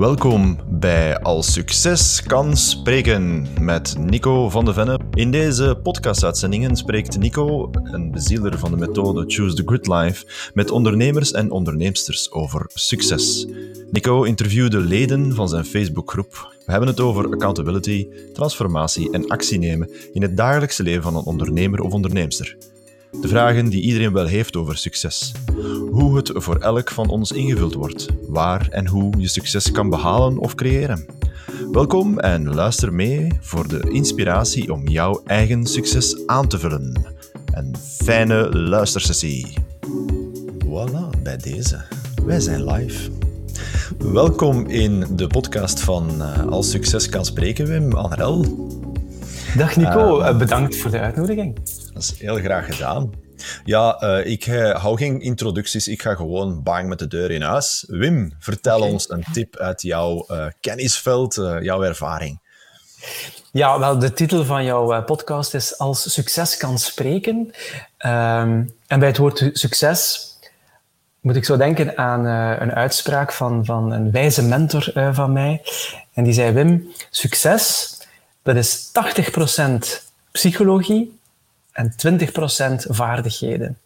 Welkom bij Als Succes kan spreken met Nico van de Venne. In deze podcastuitzendingen spreekt Nico, een bezieler van de methode Choose the Good Life, met ondernemers en onderneemsters over succes. Nico interviewde leden van zijn Facebookgroep. We hebben het over accountability, transformatie en actie nemen in het dagelijkse leven van een ondernemer of onderneemster. De vragen die iedereen wel heeft over succes. Hoe het voor elk van ons ingevuld wordt. Waar en hoe je succes kan behalen of creëren. Welkom en luister mee voor de inspiratie om jouw eigen succes aan te vullen. Een fijne luistersessie. Voilà, bij deze. Wij zijn live. Welkom in de podcast van uh, Als Succes kan spreken, Wim Anrel. Dag Nico, uh, bedankt voor de uitnodiging. Dat is heel graag gedaan. Ja, uh, ik uh, hou geen introducties. Ik ga gewoon bang met de deur in huis. Wim, vertel okay. ons een tip uit jouw kennisveld, jouw ervaring. Ja, wel, de titel van jouw podcast is Als succes kan spreken. Um, en bij het woord succes moet ik zo denken aan een uitspraak van, van een wijze mentor van mij. En die zei, Wim, succes, dat is 80% psychologie en 20% vaardigheden.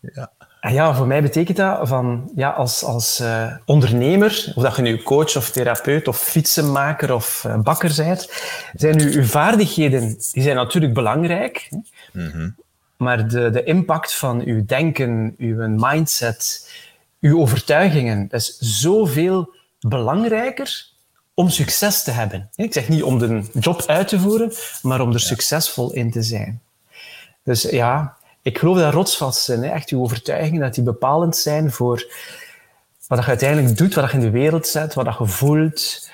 Ja. En ja, voor mij betekent dat van, ja, als, als uh, ondernemer, of dat je nu coach of therapeut of fietsenmaker of uh, bakker bent, zijn uw, uw vaardigheden die zijn natuurlijk belangrijk. Mm -hmm. Maar de, de impact van uw denken, uw mindset, uw overtuigingen, dat is zoveel belangrijker om succes te hebben. Ik zeg niet om de job uit te voeren, maar om er succesvol in te zijn. Dus ja, ik geloof dat rotsvast. Hè. Echt uw overtuigingen, dat die bepalend zijn voor wat je uiteindelijk doet, wat je in de wereld zet, wat je voelt,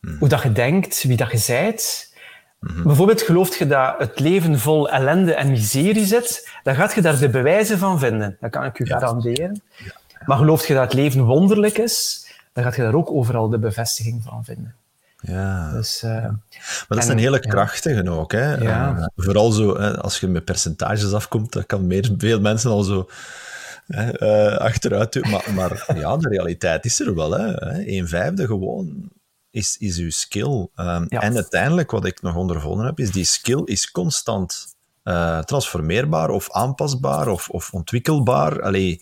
mm. hoe dat je denkt, wie dat je zijt. Mm -hmm. Bijvoorbeeld gelooft je dat het leven vol ellende en miserie zit, dan gaat je daar de bewijzen van vinden. Dat kan ik u ja. garanderen. Ja. Maar gelooft je dat het leven wonderlijk is, dan gaat je daar ook overal de bevestiging van vinden. Ja. Dus, uh, maar dat is een hele krachtige ja. ook. Hè? Ja. Uh, vooral zo, als je met percentages afkomt, dan kan meer, veel mensen al zo uh, achteruit doen. Maar, maar ja, de realiteit is er wel. Hè? Een vijfde gewoon is, is uw skill. Um, ja. En uiteindelijk, wat ik nog ondervonden heb, is die skill is constant transformeerbaar of aanpasbaar of, of ontwikkelbaar. Allee,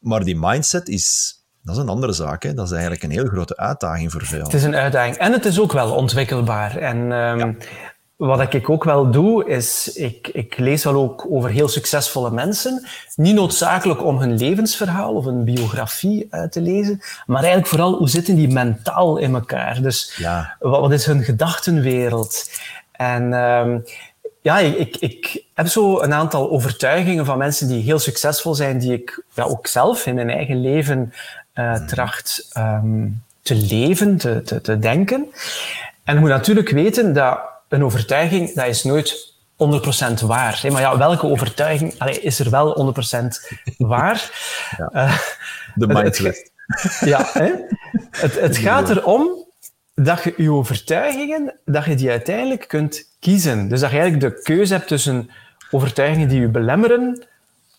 maar die mindset is dat is een andere zaak. Hè? Dat is eigenlijk een heel grote uitdaging voor veel. Het is een uitdaging. En het is ook wel ontwikkelbaar. En um, ja. wat ik ook wel doe, is... Ik, ik lees wel ook over heel succesvolle mensen. Niet noodzakelijk om hun levensverhaal of een biografie uit te lezen, maar eigenlijk vooral hoe zitten die mentaal in elkaar. Dus ja. wat, wat is hun gedachtenwereld? En... Um, ja, ik, ik heb zo een aantal overtuigingen van mensen die heel succesvol zijn, die ik ja, ook zelf in mijn eigen leven uh, tracht um, te leven, te, te, te denken. En je moet natuurlijk weten dat een overtuiging, dat is nooit 100% waar. Maar ja, welke overtuiging allee, is er wel 100% waar? ja. Uh, De mindset. ja, hè? Het, het gaat erom dat je je overtuigingen, dat je die uiteindelijk kunt kiezen. Dus dat je eigenlijk de keuze hebt tussen overtuigingen die je belemmeren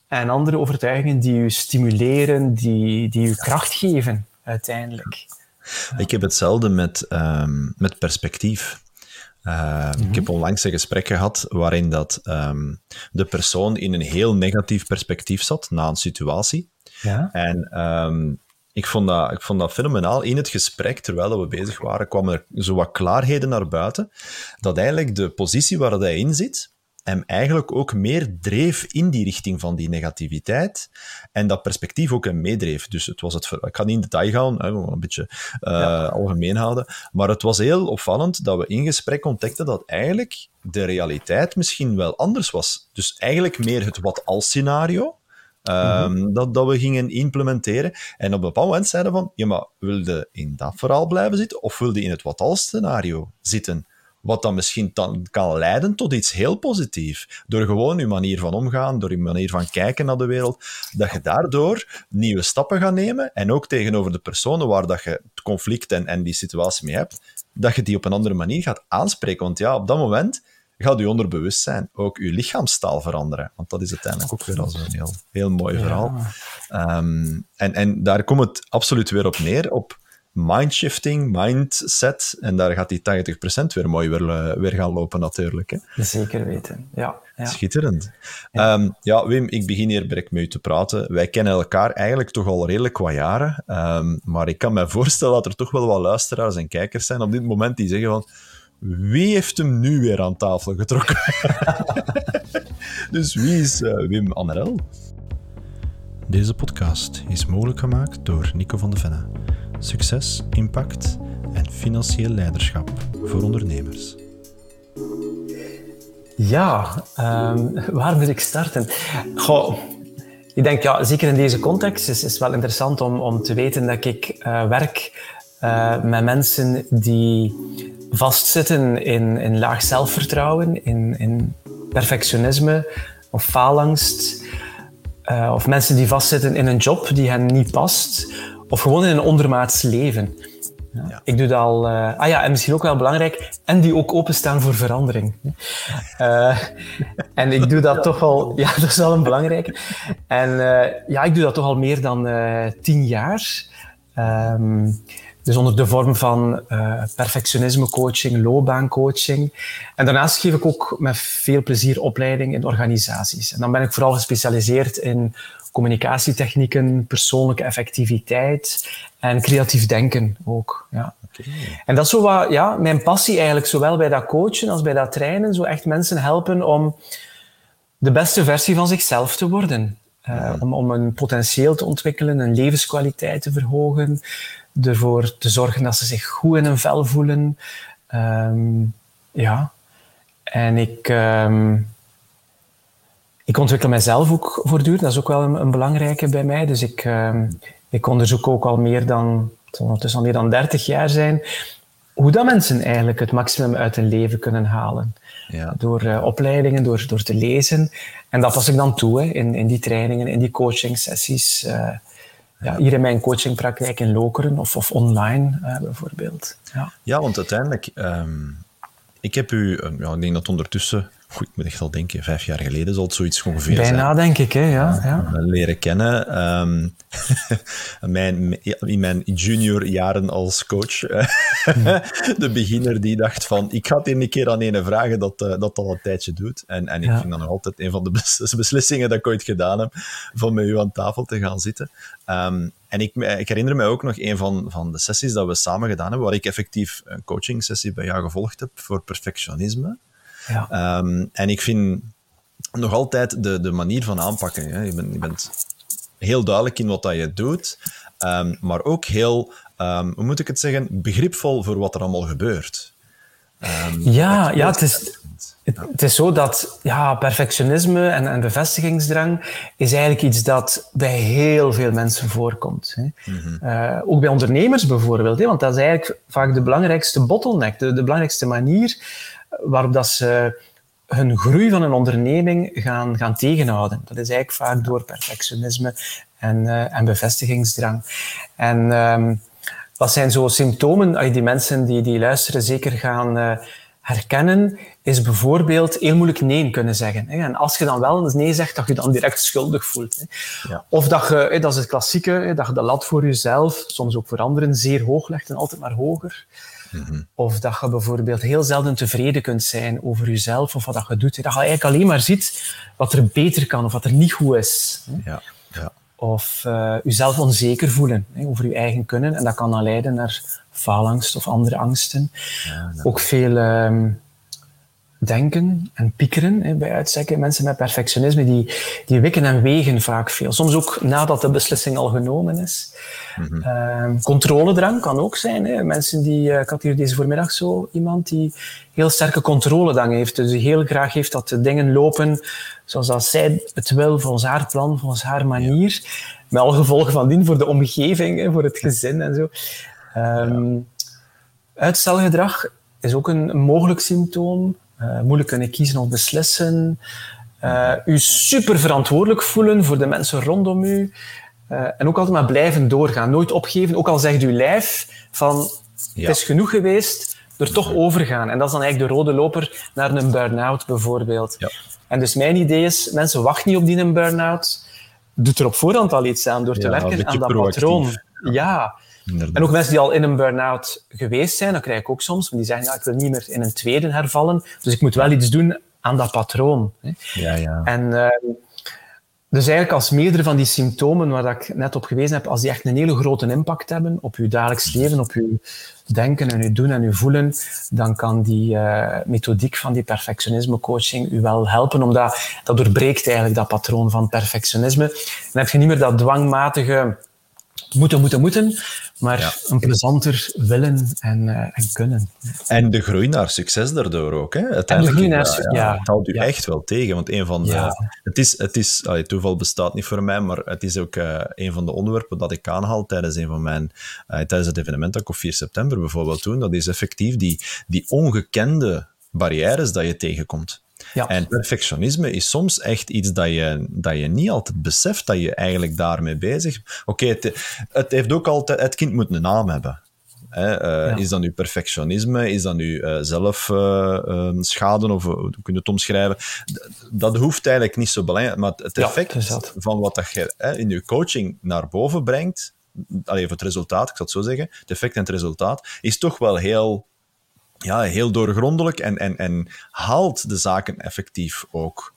en andere overtuigingen die u stimuleren, die, die u kracht geven, uiteindelijk. Ik heb hetzelfde met, um, met perspectief. Uh, mm-hmm. Ik heb onlangs een gesprek gehad waarin dat, um, de persoon in een heel negatief perspectief zat na een situatie. Ja? En um, ik, vond dat, ik vond dat fenomenaal. In het gesprek, terwijl we bezig waren, kwamen er zo wat klaarheden naar buiten. Dat eigenlijk de positie waar hij in zit, hem eigenlijk ook meer dreef in die richting van die negativiteit. En dat perspectief ook hem meedreef. Dus het was het, ik ga niet in detail gaan, hè, een beetje uh, ja. algemeen houden. Maar het was heel opvallend dat we in gesprek ontdekten dat eigenlijk de realiteit misschien wel anders was. Dus eigenlijk meer het wat-als scenario. Um, mm-hmm. dat, dat we gingen implementeren. En op een bepaald moment zeiden van, ja, maar wilde in dat verhaal blijven zitten of wilde in het wat-als scenario zitten? Wat dan misschien dan kan leiden tot iets heel positiefs. Door gewoon je manier van omgaan, door je manier van kijken naar de wereld, dat je daardoor nieuwe stappen gaat nemen. En ook tegenover de personen waar dat je het conflict en, en die situatie mee hebt, dat je die op een andere manier gaat aanspreken. Want ja, op dat moment gaat je onderbewustzijn ook je lichaamstaal veranderen. Want dat is uiteindelijk ook weer al zo'n heel, heel mooi verhaal. Ja. Um, en, en daar komt het absoluut weer op neer, op mindshifting, mindset. En daar gaat die 80% weer mooi weer, eh, weer gaan lopen, natuurlijk. Hè. Zeker weten, ja. ja. Schitterend. Ja. Ehm, ja. Wim, ik begin hier direct met u te praten. Wij kennen elkaar eigenlijk toch al redelijk wat jaren. Um, maar ik kan me voorstellen dat er toch wel wat luisteraars en kijkers zijn op dit moment die zeggen van wie heeft hem nu weer aan tafel getrokken? dus wie is uh, Wim Anerel? Deze podcast is mogelijk gemaakt door Nico van de Venne. Succes, impact en financieel leiderschap voor ondernemers. Ja, um, waar moet ik starten? Goh, ik denk, ja, zeker in deze context is het wel interessant om, om te weten dat ik uh, werk uh, met mensen die vastzitten in, in laag zelfvertrouwen, in, in perfectionisme of faalangst. Uh, of mensen die vastzitten in een job die hen niet past. Of gewoon in een ondermaats leven. Ja. Ik doe dat al... Uh, ah ja, en misschien ook wel belangrijk, en die ook openstaan voor verandering. Uh, en ik doe dat toch al... Ja, dat is wel een belangrijke. En ja, ik doe dat toch al meer dan tien jaar. Um, dus onder de vorm van perfectionisme coaching, loopbaancoaching. En daarnaast geef ik ook met veel plezier opleiding in organisaties. En dan ben ik vooral gespecialiseerd in communicatietechnieken, persoonlijke effectiviteit en creatief denken ook. Ja. Okay. En dat is zo wat, ja, mijn passie eigenlijk, zowel bij dat coachen als bij dat trainen, zo echt mensen helpen om de beste versie van zichzelf te worden. Uh, om, om een potentieel te ontwikkelen, een levenskwaliteit te verhogen, ervoor te zorgen dat ze zich goed in hun vel voelen. Um, ja. En ik, um, ik ontwikkel mijzelf ook voortdurend. Dat is ook wel een, een belangrijke bij mij. Dus ik, um, ik onderzoek ook al meer dan, het zal ondertussen al meer dan 30 jaar zijn, hoe dat mensen eigenlijk het maximum uit hun leven kunnen halen. Ja. Door uh, opleidingen, door, door te lezen. En dat pas ik dan toe hè, in, in die trainingen, in die coaching sessies. Uh, ja, hier in mijn coachingpraktijk in Lokeren of, of online uh, bijvoorbeeld. Ja. ja, want uiteindelijk, um, ik heb u, ja, ik denk dat ondertussen goed, ik moet echt al denken, vijf jaar geleden zal het zoiets ongeveer Bijna, zijn. denk ik, hè? Ja, ja. Leren kennen. Um, mijn, in mijn junior jaren als coach. de beginner die dacht van, ik ga het een keer aan ene vragen dat uh, dat al een tijdje doet. En, en ik ja. vind dat nog altijd een van de beslissingen dat ik ooit gedaan heb, van met u aan tafel te gaan zitten. Um, en ik, ik, herinner me ook nog een van, van de sessies dat we samen gedaan hebben, waar ik effectief een coaching sessie bij jou gevolgd heb voor perfectionisme. Ja. Um, en ik vind nog altijd de, de manier van aanpakken. Hè. Je, bent, je bent heel duidelijk in wat dat je doet, um, maar ook heel, um, hoe moet ik het zeggen, begripvol voor wat er allemaal gebeurt. ja, ja het, is, het, het, is zo dat ja, perfectionisme en, en bevestigingsdrang is eigenlijk iets dat bij heel veel mensen voorkomt. Hè. Mm -hmm. uh, ook bij ondernemers bijvoorbeeld, hè, want dat is eigenlijk vaak de belangrijkste bottleneck, de, de belangrijkste manier waarop dat ze hun groei van een onderneming gaan, gaan tegenhouden. Dat is eigenlijk vaak door perfectionisme en, uh, en bevestigingsdrang. En um, wat zijn zo symptomen die mensen die, die luisteren zeker gaan uh, herkennen, is bijvoorbeeld heel moeilijk nee kunnen zeggen. En als je dan wel een nee zegt, dat je dan direct schuldig voelt. Ja. Of dat je, dat is het klassieke, dat je de lat voor jezelf, soms ook voor anderen, zeer hoog legt en altijd maar hoger. Mm-hmm. Of dat je bijvoorbeeld heel zelden tevreden kunt zijn over jezelf of wat je doet. Dat je eigenlijk alleen maar ziet wat er beter kan of wat er niet goed is. Ja. Ja. Of uh, jezelf onzeker voelen hè, over je eigen kunnen. En dat kan dan leiden naar faalangst of andere angsten. Ja, Ook veel um, denken en piekeren hè, bij uitzekken. Mensen met perfectionisme die, die wikken en wegen vaak veel. Soms ook nadat de beslissing al genomen is. Mm-hmm. Uh, controledrang kan ook zijn. Hè. Mensen die, uh, ik had hier deze voormiddag zo iemand die heel sterke controledrang heeft. Dus die heel graag heeft dat de dingen lopen zoals dat zij het wil, volgens haar plan, volgens haar manier. Met alle gevolgen van dien voor de omgeving, hè, voor het gezin en zo. Um. Uitstelgedrag is ook een mogelijk symptoom. Uh, moeilijk kunnen kiezen of beslissen. Uh, u super verantwoordelijk voelen voor de mensen rondom u. Uh, en ook altijd maar blijven doorgaan. Nooit opgeven, ook al zegt uw lijf van ja. het is genoeg geweest, er toch overgaan. En dat is dan eigenlijk de rode loper naar een burn-out bijvoorbeeld. Ja. En dus mijn idee is, mensen wachten niet op die een burn-out. Doe er op voorhand al iets aan door te ja, werken aan dat patroon. Ja. En ook mensen die al in een burn-out geweest zijn, dan krijg ik ook soms, die zeggen, ja, ik wil niet meer in een tweede hervallen, dus ik moet wel iets doen aan dat patroon. Hè. Ja, ja. En ehm, dus eigenlijk als meerdere van die symptomen waar ik net op gewezen heb, als die echt een hele grote impact hebben op je dagelijks leven, op je denken en je doen en je voelen, dan kan die uh, methodiek van die perfectionisme coaching u wel helpen, omdat dat doorbreekt eigenlijk dat patroon van perfectionisme. Dan heb je niet meer dat dwangmatige moeten, moeten, moeten, maar een plezanter willen en, uh, en, kunnen. En de groei naar succes daardoor ook. Hè? Uiteindelijk, de groei naar succes, ja, Het houdt u echt wel tegen, want een van de... Het is, het is allee, toeval bestaat niet voor mij, maar het is ook uh, een van de onderwerpen dat ik aanhaal tijdens een van mijn... Uh, tijdens het evenement dat ik op 4 september bijvoorbeeld toen, dat is effectief die, die ongekende barrières dat je tegenkomt. Ja. En perfectionisme is soms echt iets dat je, dat je niet altijd beseft dat je eigenlijk daarmee bezig bent. Oké, het, het, heeft ook altijd... Het kind moet een naam hebben. Hè? Uh, ja. Is dat nu perfectionisme? Is dat nu uh, zelfschade? Uh, of hoe kun je het omschrijven? Dat hoeft eigenlijk niet zo belangrijk. Maar het effect ja, van wat dat je hè, in je coaching naar boven brengt, alleen het resultaat, ik zal het zo zeggen, het effect en het resultaat, is toch wel heel ja, heel doorgrondelijk en, en, en haalt de zaken effectief ook.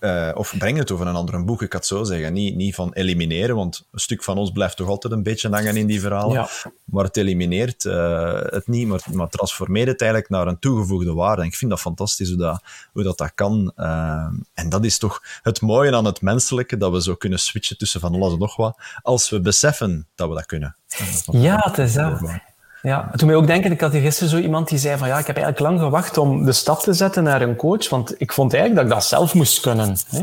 Uh, of breng het over een ander boek, ik had zo zeggen. Niet, niet van elimineren, want een stuk van ons blijft toch altijd een beetje hangen in die verhalen. Ja. Maar het elimineert uh, het niet, maar, maar transformeert het eigenlijk naar een toegevoegde waarde. En ik vind dat fantastisch hoe dat, hoe dat, dat kan. Uh, en dat is toch het mooie aan het menselijke, dat we zo kunnen switchen tussen van alles en nog wat, als we beseffen dat we dat kunnen. Ja, het is dat. Ja, toen mij ook denken, ik had hier gisteren zo iemand die zei van ja, ik heb eigenlijk lang gewacht om de stap te zetten naar een coach, want ik vond eigenlijk dat ik dat zelf moest kunnen. Hè.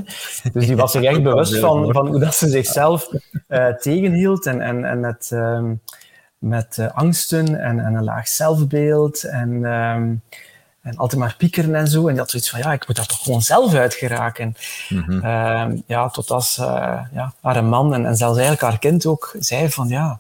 Dus die was zich echt bewust van, van hoe dat ze zichzelf uh, tegenhield en, en, en met, uh, met uh, angsten en, en een laag zelfbeeld en, um, en altijd maar piekeren en zo. En die had zoiets van ja, ik moet daar toch gewoon zelf uit geraken. Mm -hmm. ja, tot als ja, haar man en, en zelfs eigenlijk haar kind ook zei van ja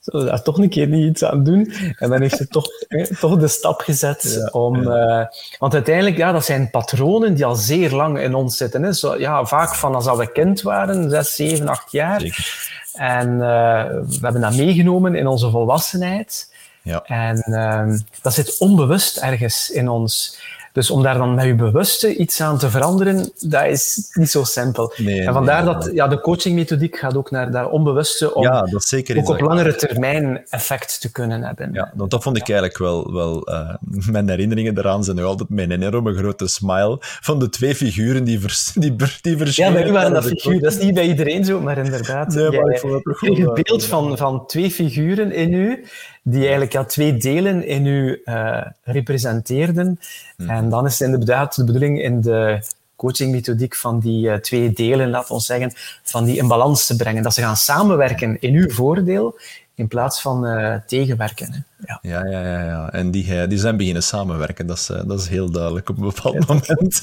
zullen we daar toch een keer niet iets aan doen? En dan heeft ze toch, toch de stap gezet ja, om... Ja. Uh, want uiteindelijk, ja, dat zijn patronen die al zeer lang in ons zitten. Hè. Zo, ja, vaak van als we kind waren, zes, zeven, acht jaar. Zeker. En uh, we hebben dat meegenomen in onze volwassenheid. Ja. En uh, dat zit onbewust ergens in ons. Dus om daar dan met je bewuste iets aan te veranderen, dat is niet zo simpel. Nee, en vandaar nee, dat ja, de coachingmethodiek gaat ook naar dat onbewuste om ja, dat zeker ook op langere termijn effect te kunnen hebben. Ja, want dat vond ik eigenlijk wel... wel uh, mijn herinneringen daaraan zijn nog altijd mijn enorme grote smile van de twee figuren die, vers, die, die verschillen. Ja, bij u waren dat figuren. Dat is niet bij iedereen zo, maar inderdaad. Nee, maar ik vond het toch wel... Het beeld van, van twee figuren in u die eigenlijk ja, twee delen in u uh, representeerden. Mm. En dan is het inderdaad de bedoeling in de coachingmethodiek van die uh, twee delen, laten we zeggen, van die in balans te brengen. Dat ze gaan samenwerken in uw voordeel in plaats van uh, tegenwerken. Hè. Ja. Ja, ja, ja, ja. En die, die zijn beginnen samenwerken. Dat is, dat is heel duidelijk op een bepaald moment.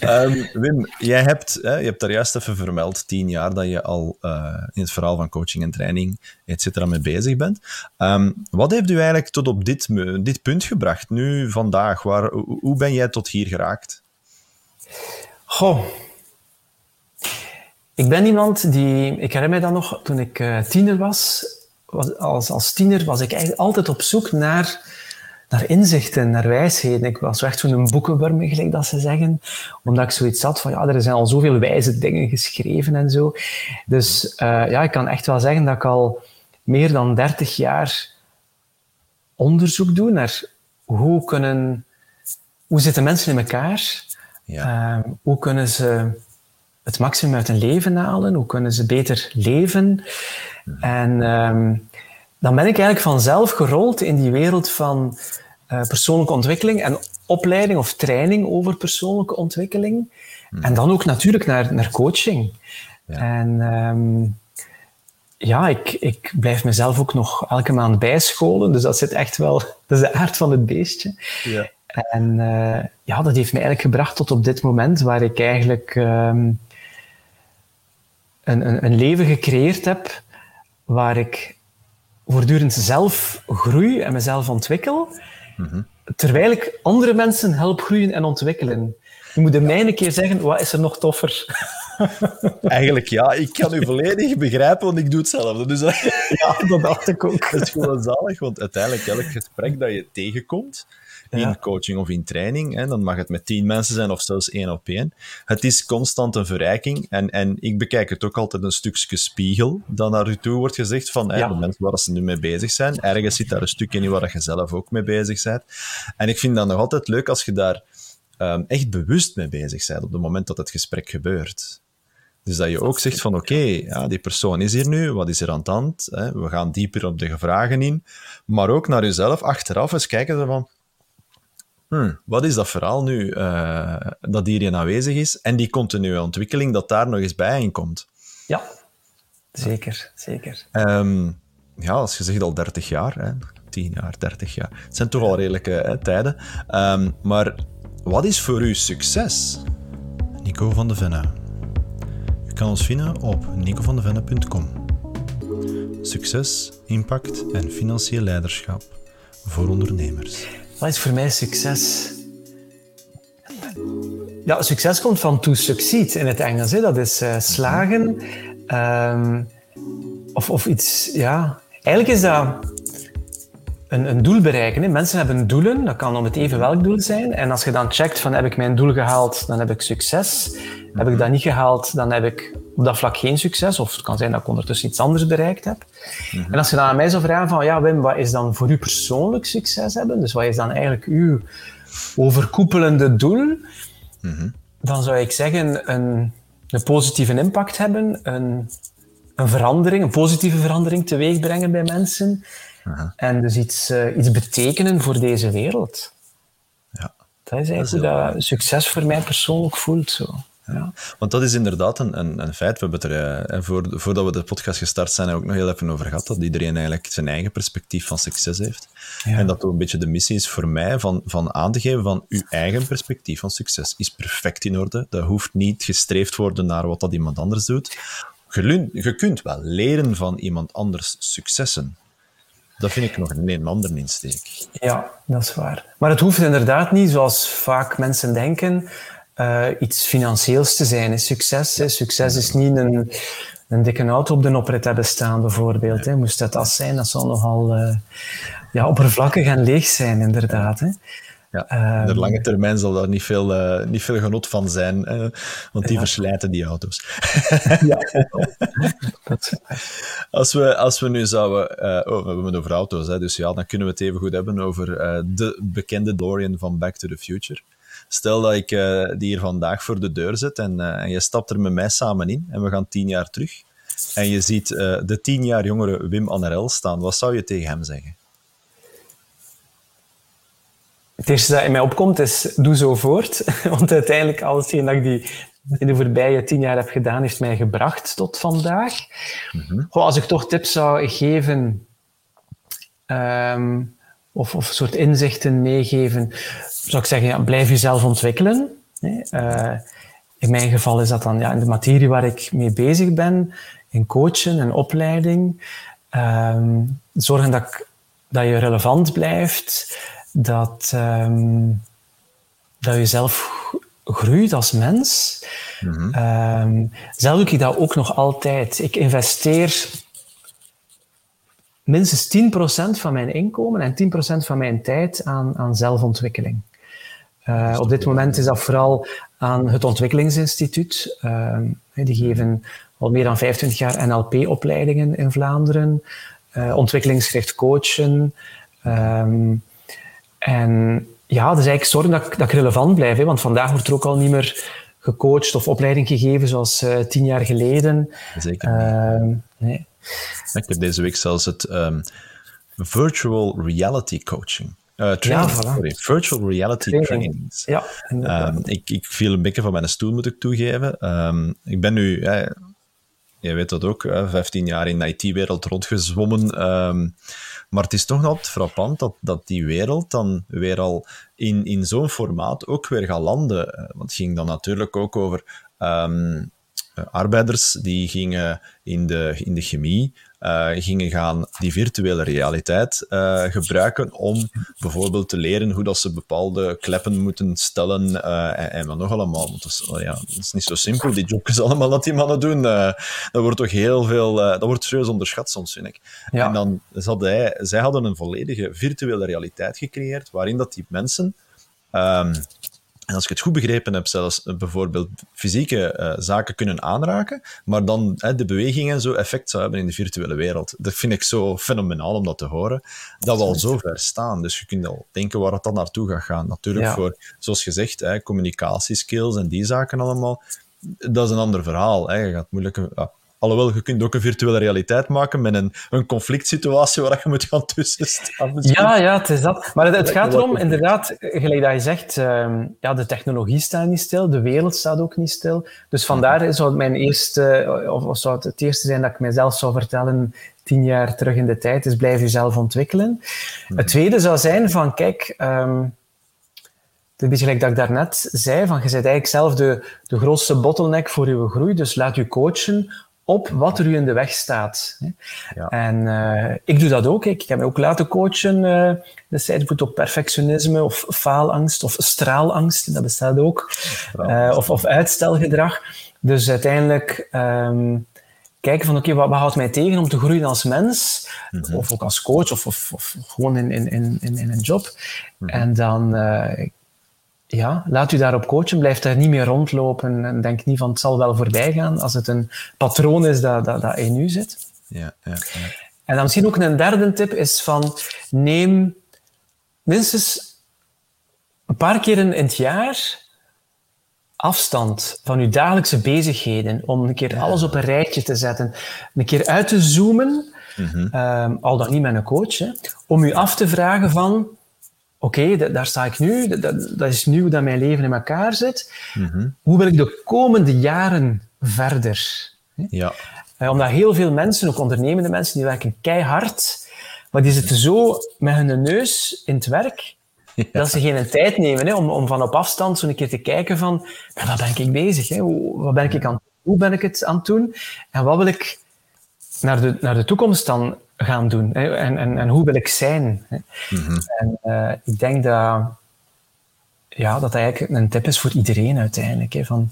um, Wim, jij hebt, hè, je hebt daar juist even vermeld, tien jaar dat je al uh, in het verhaal van coaching en training, et cetera, mee bezig bent. Um, wat heeft u eigenlijk tot op dit, dit punt gebracht, nu, vandaag? Waar, hoe ben jij tot hier geraakt? Goh, ik ben iemand die, ik herinner mij dat nog, toen ik uh, tiener was, was, als, als tiener was ik eigenlijk altijd op zoek naar, naar inzichten, naar wijsheden. Ik was echt zo'n boekenworm, gelijk dat ze zeggen, omdat ik zoiets had van, ja, er zijn al zoveel wijze dingen geschreven en zo. Dus uh, ja, ik kan echt wel zeggen dat ik al meer dan 30 jaar onderzoek doe naar hoe kunnen, hoe zitten mensen in elkaar, ja. uh, hoe kunnen ze het maximum uit hun leven halen? Hoe kunnen ze beter leven? En um, dan ben ik eigenlijk vanzelf gerold in die wereld van uh, persoonlijke ontwikkeling en opleiding of training over persoonlijke ontwikkeling. En dan ook natuurlijk naar, naar coaching. Ja. En um, ja, ik, ik blijf mezelf ook nog elke maand bijscholen. Dus dat zit echt wel, dat is de aard van het beestje. Ja. En uh, ja, dat heeft me eigenlijk gebracht tot op dit moment, waar ik eigenlijk um, een, een, een leven gecreëerd heb waar ik voortdurend zelf groei en mezelf ontwikkel, terwijl ik andere mensen help groeien en ontwikkelen. Je moet mij een keer zeggen, wat is er nog toffer? Eigenlijk ja, ik kan u volledig begrijpen, want ik doe hetzelfde. Dus ja, dat dacht ik ook. Het is gewoon zalig, want uiteindelijk elk gesprek dat je tegenkomt, in coaching of in training. Hè, dan mag het met tien mensen zijn of zelfs één op één. Het is constant een verrijking. En, en ik bekijk het ook altijd een stukje spiegel dat naar u toe wordt gezegd van hè, de mensen waar ze nu mee bezig zijn. Ergens zit daar een stukje in waar je zelf ook mee bezig bent. En ik vind dat nog altijd leuk als je daar um, echt bewust mee bezig bent op het moment dat het gesprek gebeurt. Dus dat je ook zegt van oké, ja, die persoon is hier nu, wat is er aan het hand? Hè? We gaan dieper op de vragen in. Maar ook naar jezelf achteraf eens kijken van hmm, wat is dat verhaal nu uh, dat hierin aanwezig is? En die continue ontwikkeling dat daar nog eens bij in komt. Ja, zeker, zeker. Um, ja, als je zegt al 30 jaar, hè, 10 jaar, 30 jaar. Het zijn toch al redelijke hè, tijden. Um, maar wat is voor u succes? Nico van de Venne. U kan ons vinden op nicovandevenne.com. Succes, impact en financieel leiderschap voor ondernemers. Wat is voor mij succes? Ja, succes komt van to succeed in het Engels. Hè. Dat is uh, slagen. Um, of, of iets, ja. Eigenlijk is dat een, een doel bereiken. Hè. Mensen hebben doelen, dat kan om het even welk doel zijn. En als je dan checkt van heb ik mijn doel gehaald, dan heb ik succes. Heb ik dat niet gehaald, dan heb ik op dat vlak geen succes. Of het kan zijn dat ik ondertussen iets anders bereikt heb. Mhm. En als je dan aan mij zou vragen van, ja Wim, wat is dan voor u persoonlijk succes hebben? Dus wat is dan eigenlijk uw overkoepelende doel? Mhm. Dan zou ik zeggen, een, een positieve impact hebben, een, een verandering, een positieve verandering teweeg brengen bij mensen. En dus iets, uh, iets betekenen voor deze wereld. Ja. Dat is eigenlijk hoe dat succes voor mij persoonlijk voelt. Zo. Ja. Want dat is inderdaad een, een, een feit. We hebben het er, uh, voor, voordat we de podcast gestart zijn, ook nog heel even over gehad. Dat iedereen eigenlijk zijn eigen perspectief van succes heeft. Ja. En dat ook een beetje de missie is voor mij van, van aan te geven van uw eigen perspectief van succes is perfect in orde. Dat hoeft niet gestreefd worden naar wat dat iemand anders doet. Je, je kunt wel leren van iemand anders successen. Dat vind ik nog een andere insteek. Ja, dat is waar. Maar het hoeft inderdaad niet, zoals vaak mensen denken, uh, iets financieels te zijn. Succes, hè. Succes is niet een, een dikke auto op de oprit hebben staan, bijvoorbeeld. Hè. Moest dat dat zijn, dat zal nogal uh, ja, oppervlakkig en leeg zijn, inderdaad. Hè. Ja, um, de lange termijn zal daar niet veel, uh, niet veel genot van zijn, uh, want die ja. verslijten die auto's. ja, als, we, als we nu zouden... Uh, oh, we hebben het over auto's, hè, dus ja, dan kunnen we het even goed hebben over de bekende Dorian van Back to the Future. Stel dat ik die hier vandaag voor de deur zet en, en je stapt er met mij samen in en we gaan tien jaar terug en je ziet de tien jaar jongere Wim Anerel staan, wat zou je tegen hem zeggen? Het eerste dat in mij opkomt is, doe zo voort. Want uiteindelijk, alles wat ik die in de voorbije tien jaar heb gedaan, heeft mij gebracht tot vandaag. Mm als ik toch tips zou geven, um, of, of soort inzichten meegeven, zou ik zeggen, ja, blijf jezelf ontwikkelen. Uh, in mijn geval is dat dan ja, in de materie waar ik mee bezig ben, in coachen en opleiding. Um, zorgen dat, ik, dat je relevant blijft dat, um, dat je zelf groeit als mens. Mm um, zelf doe ik dat ook nog altijd. Ik investeer minstens 10% van mijn inkomen en 10% van mijn tijd aan, aan zelfontwikkeling. Uh, op dit moment is dat vooral aan het Ontwikkelingsinstituut. Uh, die geven al meer dan 25 jaar NLP-opleidingen in Vlaanderen, uh, ontwikkelingsgericht coachen. Um, en ja, dus eigenlijk zorgen dat ik, dat ik relevant blijf. Hè, want vandaag wordt er ook al niet meer gecoacht of opleiding gegeven zoals uh, tien jaar geleden. Zeker. Uh, nee. Ik heb deze week zelfs het um, virtual reality coaching. Uh, training, ja, voilà. sorry, virtual reality training. trainings. Ja, um, ik, ik viel een beetje van mijn stoel, moet ik toegeven. Um, ik ben nu, je weet dat ook, 15 jaar in de IT-wereld rondgezwommen. Um, maar het is toch nog frappant dat, dat die wereld dan weer al in, in zo'n formaat ook weer gaat landen. Eh, want het ging dan natuurlijk ook over um, arbeiders die gingen in de, in de chemie uh, gingen gaan die virtuele realiteit uh, gebruiken om bijvoorbeeld te leren hoe dat ze bepaalde kleppen moeten stellen en, en, wat nog allemaal. Want dat is, oh ja, dat is niet zo simpel, die jobjes allemaal dat die mannen doen. dat wordt toch heel veel... dat wordt serieus onderschat soms, vind ik. Ja. En dan had hij, zij hadden een volledige virtuele realiteit gecreëerd, waarin dat die mensen... Um, en als ik het goed begrepen heb, zelfs eh, bijvoorbeeld fysieke uh, zaken kunnen aanraken, maar dan de bewegingen zo effect zou hebben in de virtuele wereld. Dat vind ik zo fenomenaal om dat te horen, dat we al zo ver staan. Dus je kunt al denken waar het dan naartoe gaat gaan. Natuurlijk voor, zoals gezegd, hè, communicatieskills en die zaken allemaal, dat is een ander verhaal. Hè. Je gaat moeilijke... Alhoewel, je kunt ook een virtuele realiteit maken met een, een conflict situatie waar je moet gaan tussenstaan. Ja, ja, het is dat. Maar het, gaat erom, inderdaad, gelijk dat je zegt, uh, ja, de technologie staat niet stil, de wereld staat ook niet stil. Dus vandaar zou het mijn eerste, of, of zou het het eerste zijn dat ik mijzelf zou vertellen tien jaar terug in de tijd, is blijf jezelf ontwikkelen. Het mhm. tweede zou zijn van, kijk... Um, het is gelijk dat ik daarnet zei, van je bent eigenlijk zelf de, de grootste bottleneck voor je groei, dus laat je coachen op wat er u in de weg staat. Ja. En uh, ik doe dat ook. Ik heb me ook laten coachen uh, destijds op perfectionisme of faalangst of straalangst. Dat bestaat ook. Uh, of, of uitstelgedrag. Dus uiteindelijk um, kijken van oké, okay, wat, wat, houdt mij tegen om te groeien als mens? Mm -hmm. Of ook als coach of, of, of gewoon in, in, in, in een job. Mm -hmm. En dan ja, laat u daarop coachen. Blijf daar niet meer rondlopen en denk niet van het zal wel voorbij gaan als het een patroon is dat, dat, dat in u zit. Ja, ja, ja. En dan misschien ook een derde tip is van neem minstens een paar keer in het jaar afstand van uw dagelijkse bezigheden om een keer alles op een rijtje te zetten, een keer uit te zoomen, mm -hmm. al dan niet met een coach, hè, om u af te vragen van oké, daar sta ik nu, dat, dat, is nu dat mijn leven in elkaar zit. Mhm. Hoe wil ik de komende jaren verder? Ja. Eh, omdat heel veel mensen, ook ondernemende mensen, die werken keihard, maar die zitten zo met hun neus in het werk, dat ze geen tijd nemen hè, om, om van op afstand zo een keer te kijken van, wat ben ik bezig? Hè? Hoe, wat ben ik aan, hoe ben ik het aan het doen? En wat wil ik naar de, naar de toekomst dan gaan doen? Hè? En, en, en hoe wil ik zijn? Hè? Mhm. En uh, ik denk dat, ja, dat eigenlijk een tip is voor iedereen uiteindelijk. Hè? Van,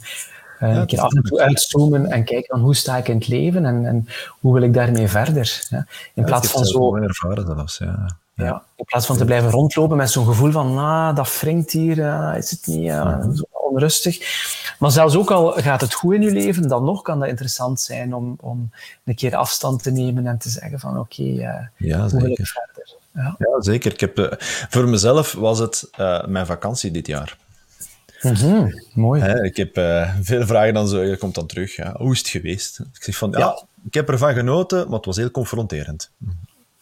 uh, ja, een keer af en toe uitzoomen en kijken van hoe sta ik in het leven en, en hoe wil ik daarmee verder. Hè? In plaats van zo... ervaren zelfs, ja. Ja. in plaats van te blijven rondlopen met zo'n gevoel van, nou, dat wringt hier, uh, is het niet uh, zo onrustig. Maar zelfs ook al gaat het goed in je leven, dan nog kan dat interessant zijn om, om een keer afstand te nemen en te zeggen van, oké, okay, uh, ja, hoe wil ik verder? Ja. ja, zeker. Ik heb, voor mezelf was het mijn vakantie dit jaar. Mm -hmm, mooi. Hè, ik heb veel vragen dan zo, je komt dan terug. Ja, hoe is het geweest? Ik zeg van, ja, ja, ik heb ervan genoten, maar het was heel confronterend.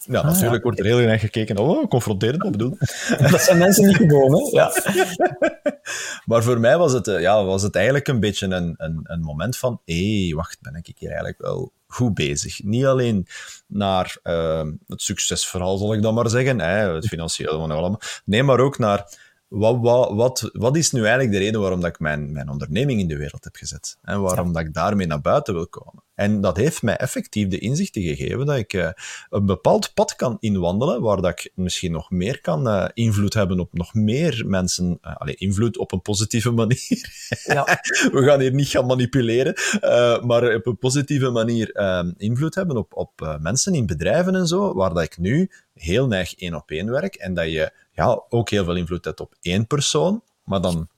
Ja, ah, natuurlijk wordt er heel erg gekeken. Oh, confronterend, wat bedoel Dat zijn mensen niet gewoon, hè? Ja. maar voor mij was het, eh, ja, was het eigenlijk een beetje een, een, een moment van hé, hey, wacht, ben ik hier eigenlijk wel goed bezig. Niet alleen naar uh, het succesverhaal, zal ik dan maar zeggen, hè, het financiële van allemaal. Nee, maar ook naar wat, wat, wat, wat is nu eigenlijk de reden waarom dat ik mijn, mijn onderneming in de wereld heb gezet? En waarom dat ik daarmee naar buiten wil komen? En dat heeft mij effectief de inzichten gegeven dat ik uh, een bepaald pad kan inwandelen, waar dat ik misschien nog meer kan uh, invloed hebben op nog meer mensen. Uh, invloed op een positieve manier. Ja. We gaan hier niet gaan manipuleren, maar op een positieve manier invloed hebben op, op mensen in bedrijven en zo, waar dat ik nu heel neig één op één werk en dat je ja, ook heel veel invloed hebt op één persoon, maar dan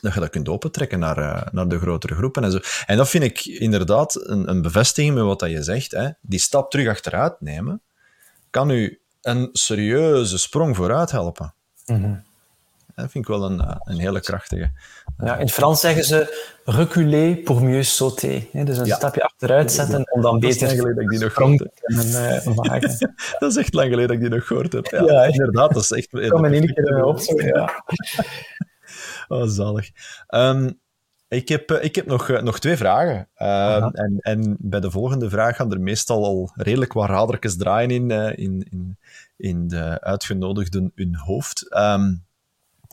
dat je dat kunt opentrekken naar, uh, naar de grotere groepen en zo. En dat vind ik inderdaad een, een bevestiging met wat dat je zegt. Hè. Die stap terug achteruit nemen, kan u een serieuze sprong vooruit helpen. Mm Dat vind ik wel een, eh, een hele krachtige. Ja, in het Frans zeggen ze reculer pour mieux sauter. Dus een ja. stapje achteruit zetten om dan beter dat dat ik die nog gehoord heb. Uh, dat is echt lang geleden dat ik die nog gehoord heb. Ja, ja inderdaad. Dat is echt... Ik kom in één keer op. Ja. Oh, zalig. Um, ik heb, eh, ik heb nog, eh, nog twee vragen. Uh, en, en bij de volgende vraag gaan er meestal al redelijk wat radertjes draaien in, in, in, in de uitgenodigden hun hoofd. Um,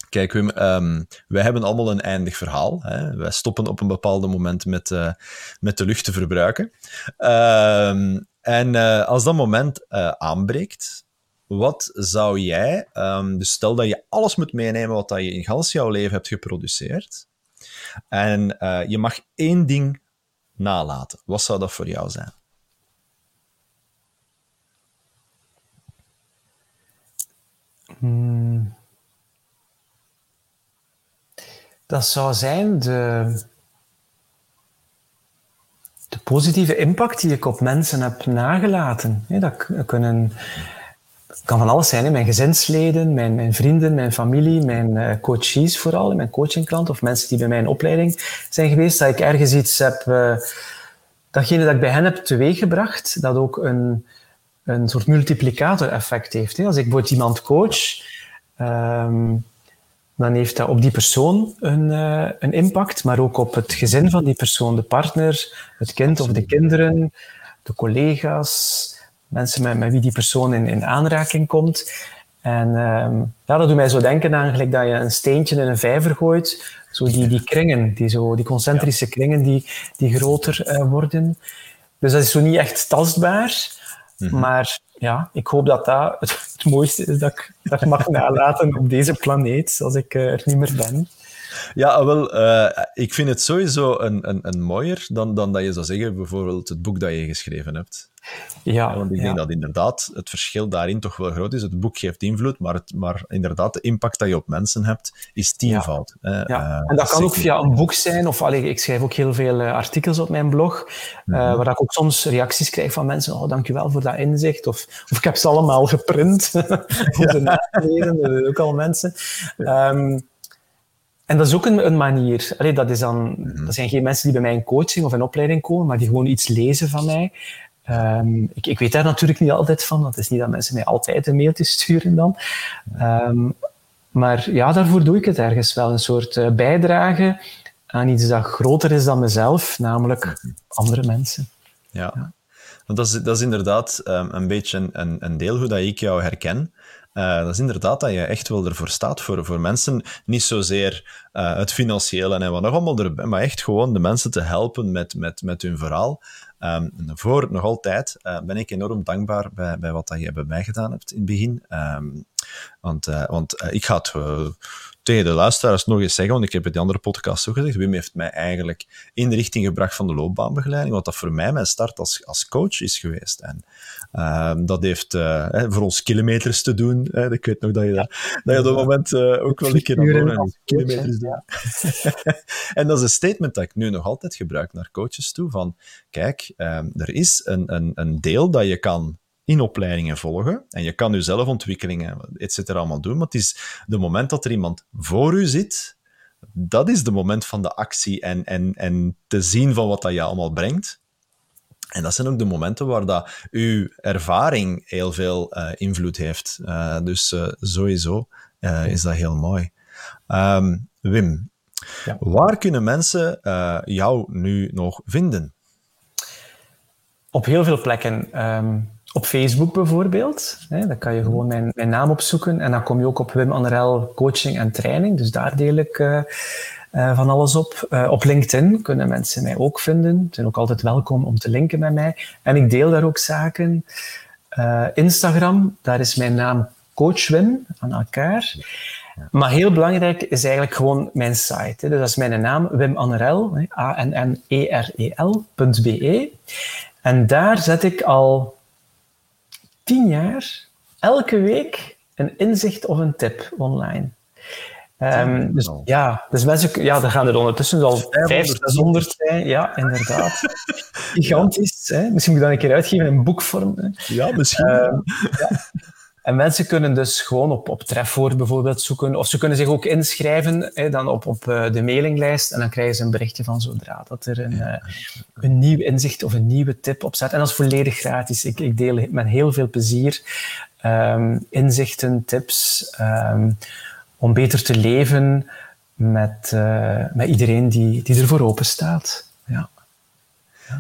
Kijk, Wim, um, wij hebben allemaal een eindig verhaal. Hè? Wij stoppen op een bepaald moment met, uh, met de lucht te verbruiken. Um, en uh, als dat moment uh, aanbreekt, wat zou jij, um, dus stel dat je alles moet meenemen wat dat je in gans jouw leven hebt geproduceerd, en je mag één ding nalaten, wat zou dat voor jou zijn? Hmm. Dat zou zijn de, de positieve impact die ik op mensen heb nagelaten. Dat kunnen, kan van alles zijn. Mijn gezinsleden, mijn, mijn vrienden, mijn familie, mijn uh, coaches vooral, mijn coachingklant of mensen die bij mij in opleiding zijn geweest. Dat ik ergens iets heb, uh, datgene dat ik bij hen heb teweeggebracht, dat ook een, een soort multiplicator effect heeft. Als ik bijvoorbeeld iemand coach, um, dan heeft dat op die persoon een, uh, een impact, maar ook op het gezin van die persoon, de partner, het kind of de kinderen, de collega's, mensen met, met wie die persoon in, in aanraking komt. En um, ja, dat doet mij zo denken aan gelijk dat je een steentje in een vijver gooit, zo die, die kringen, die, zo, die concentrische kringen die, die groter uh, worden. Dus dat is zo niet echt tastbaar, mm-hmm. maar ja, ik hoop dat dat het, mooiste is dat ik, dat mag nalaten op deze planeet als ik uh, er niet meer ben. Ja, wel, uh, ik vind het sowieso een, een, een mooier dan, dan dat je zou zeggen, bijvoorbeeld het boek dat je geschreven hebt. Ja, want ik denk dat inderdaad het verschil daarin toch wel groot is. Het boek geeft invloed, maar, het, maar inderdaad, de impact dat je op mensen hebt, is tienvoud. Ja. ja. en dat kan ook via een boek zijn, of allee, ik schrijf ook heel veel uh, artikels op mijn blog, uh, mm -hmm. waar ik ook soms reacties krijg van mensen, oh, dankjewel voor dat inzicht, of, of ik heb ze allemaal geprint, om ze na te lezen, ook al mensen. Um, en dat is ook een, een manier. Allee, dat, is dan, mm-hmm. dat zijn geen mensen die bij mij in coaching of in opleiding komen, maar die gewoon iets lezen van mij. Um, ik, ik, weet daar natuurlijk niet altijd van. Het is niet dat mensen mij altijd een mailtje sturen dan. Um, maar ja, daarvoor doe ik het ergens wel. Een soort uh, bijdrage aan iets dat groter is dan mezelf, namelijk andere mensen. Ja, ja. want dat is, dat is inderdaad um, een beetje een, een deel hoe dat ik jou herken. Uh, dat is inderdaad dat je echt wel ervoor staat voor, voor mensen. Niet zozeer uh, het financiële en wat nog allemaal erbij, maar echt gewoon de mensen te helpen met, met, met hun verhaal. Um, voor nog altijd uh, ben ik enorm dankbaar bij, bij wat dat je bij mij gedaan hebt in het begin. Um, want want ik ga het tegen de luisteraars nog eens zeggen, want ik heb het in de andere podcast ook gezegd, Wim heeft mij eigenlijk in de richting gebracht van de loopbaanbegeleiding, wat dat voor mij mijn start als, als coach is geweest. En uh, dat heeft uh, voor ons kilometers te doen. Hè. Ik weet nog dat je, dat, dat, je op dat moment uh, ook wel een keer aan kilometers doen. en dat is een statement dat ik nu nog altijd gebruik naar coaches toe, van kijk, um, er is een, een, een deel dat je kan in opleidingen volgen. En je kan je zelfontwikkelingen, et cetera, allemaal doen. Maar het is de moment dat er iemand voor u zit, dat is de moment van de actie en, en, en te zien van wat dat je allemaal brengt. En dat zijn ook de momenten waar dat uw ervaring heel veel uh, invloed heeft. Uh, dus uh, sowieso is dat heel mooi. Um, Wim, ja. waar kunnen mensen jou nu nog vinden? Op heel veel plekken. Um, op Facebook bijvoorbeeld. Hè, dan kan je gewoon mijn, mijn naam opzoeken en dan kom je ook op Wim Anderel Coaching en Training. Dus daar deel ik uh, uh, van alles op. Uh, op LinkedIn kunnen mensen mij ook vinden. Ze zijn ook altijd welkom om te linken met mij. En ik deel daar ook zaken. Instagram, daar is mijn naam Coach Wim aan elkaar. Maar heel belangrijk is eigenlijk gewoon mijn site. Dus dat is mijn naam, Wim Anderel, A-N-N-E-R-E-L.be. En daar zet ik al tien jaar elke week een inzicht of een tip online. Um, dus ja, dus mensen, ja, dan gaan er ondertussen al 500, 600 zijn. Ja, inderdaad. Gigantisch. Hè? Misschien moet ik dat een keer uitgeven in boekvorm. Hè? Ja, misschien. Um, ja. En mensen kunnen dus gewoon op, op Trefwoord bijvoorbeeld zoeken. Of ze kunnen zich ook inschrijven hè, dan op, op uh, de mailinglijst. En dan krijgen ze een berichtje van zodra dat er een, uh, een nieuw inzicht of een nieuwe tip op staat. En dat is volledig gratis. Ik, ik deel met heel veel plezier um, inzichten, tips. Um, om beter te leven met, uh, met iedereen die, die ervoor open staat.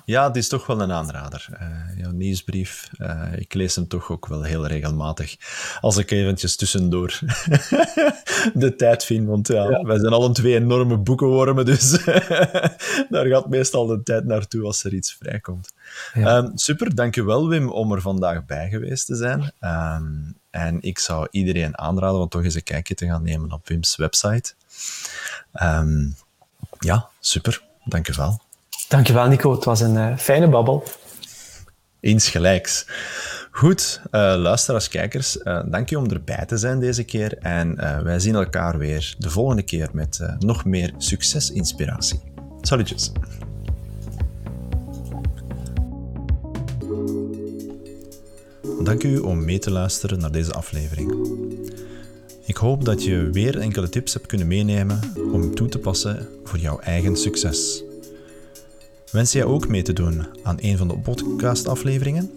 Ja. Het is toch wel een aanrader. Uh, jouw nieuwsbrief, uh, ik lees hem toch ook wel heel regelmatig. Als ik eventjes tussendoor de tijd vind, want ja, ja. wij zijn alle twee enorme boekenwormen, dus daar gaat meestal de tijd naartoe als er iets vrijkomt. Ja. Um, super, dankjewel Wim om er vandaag bij geweest te zijn. Um, en ik zou iedereen aanraden om toch eens een kijkje te gaan nemen op Wim's website. Um, ja, super. Dankjewel. Dankjewel, Nico. Het was een uh, fijne babbel. Insgelijks. Goed, uh, luisteraars, kijkers, uh, dank je om erbij te zijn deze keer. En wij zien elkaar weer de volgende keer met nog meer succesinspiratie. Salutjes. Dank u om mee te luisteren naar deze aflevering. Ik hoop dat je weer enkele tips hebt kunnen meenemen om toe te passen voor jouw eigen succes. Wens jij ook mee te doen aan een van de podcastafleveringen?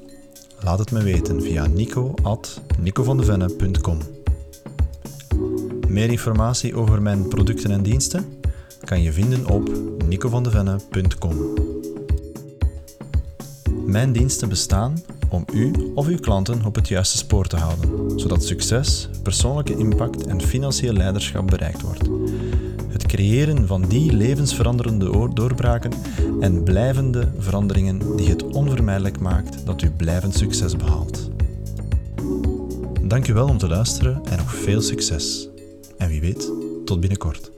Laat het me weten via nico.nicovandevenne.com Meer informatie over mijn producten en diensten kan je vinden op nicovandevenne.com Mijn diensten bestaan om u of uw klanten op het juiste spoor te houden, zodat succes, persoonlijke impact en financieel leiderschap bereikt wordt. Het creëren van die levensveranderende doorbraken en blijvende veranderingen die het onvermijdelijk maakt dat u blijvend succes behaalt. Dank u wel om te luisteren en nog veel succes. En wie weet, tot binnenkort.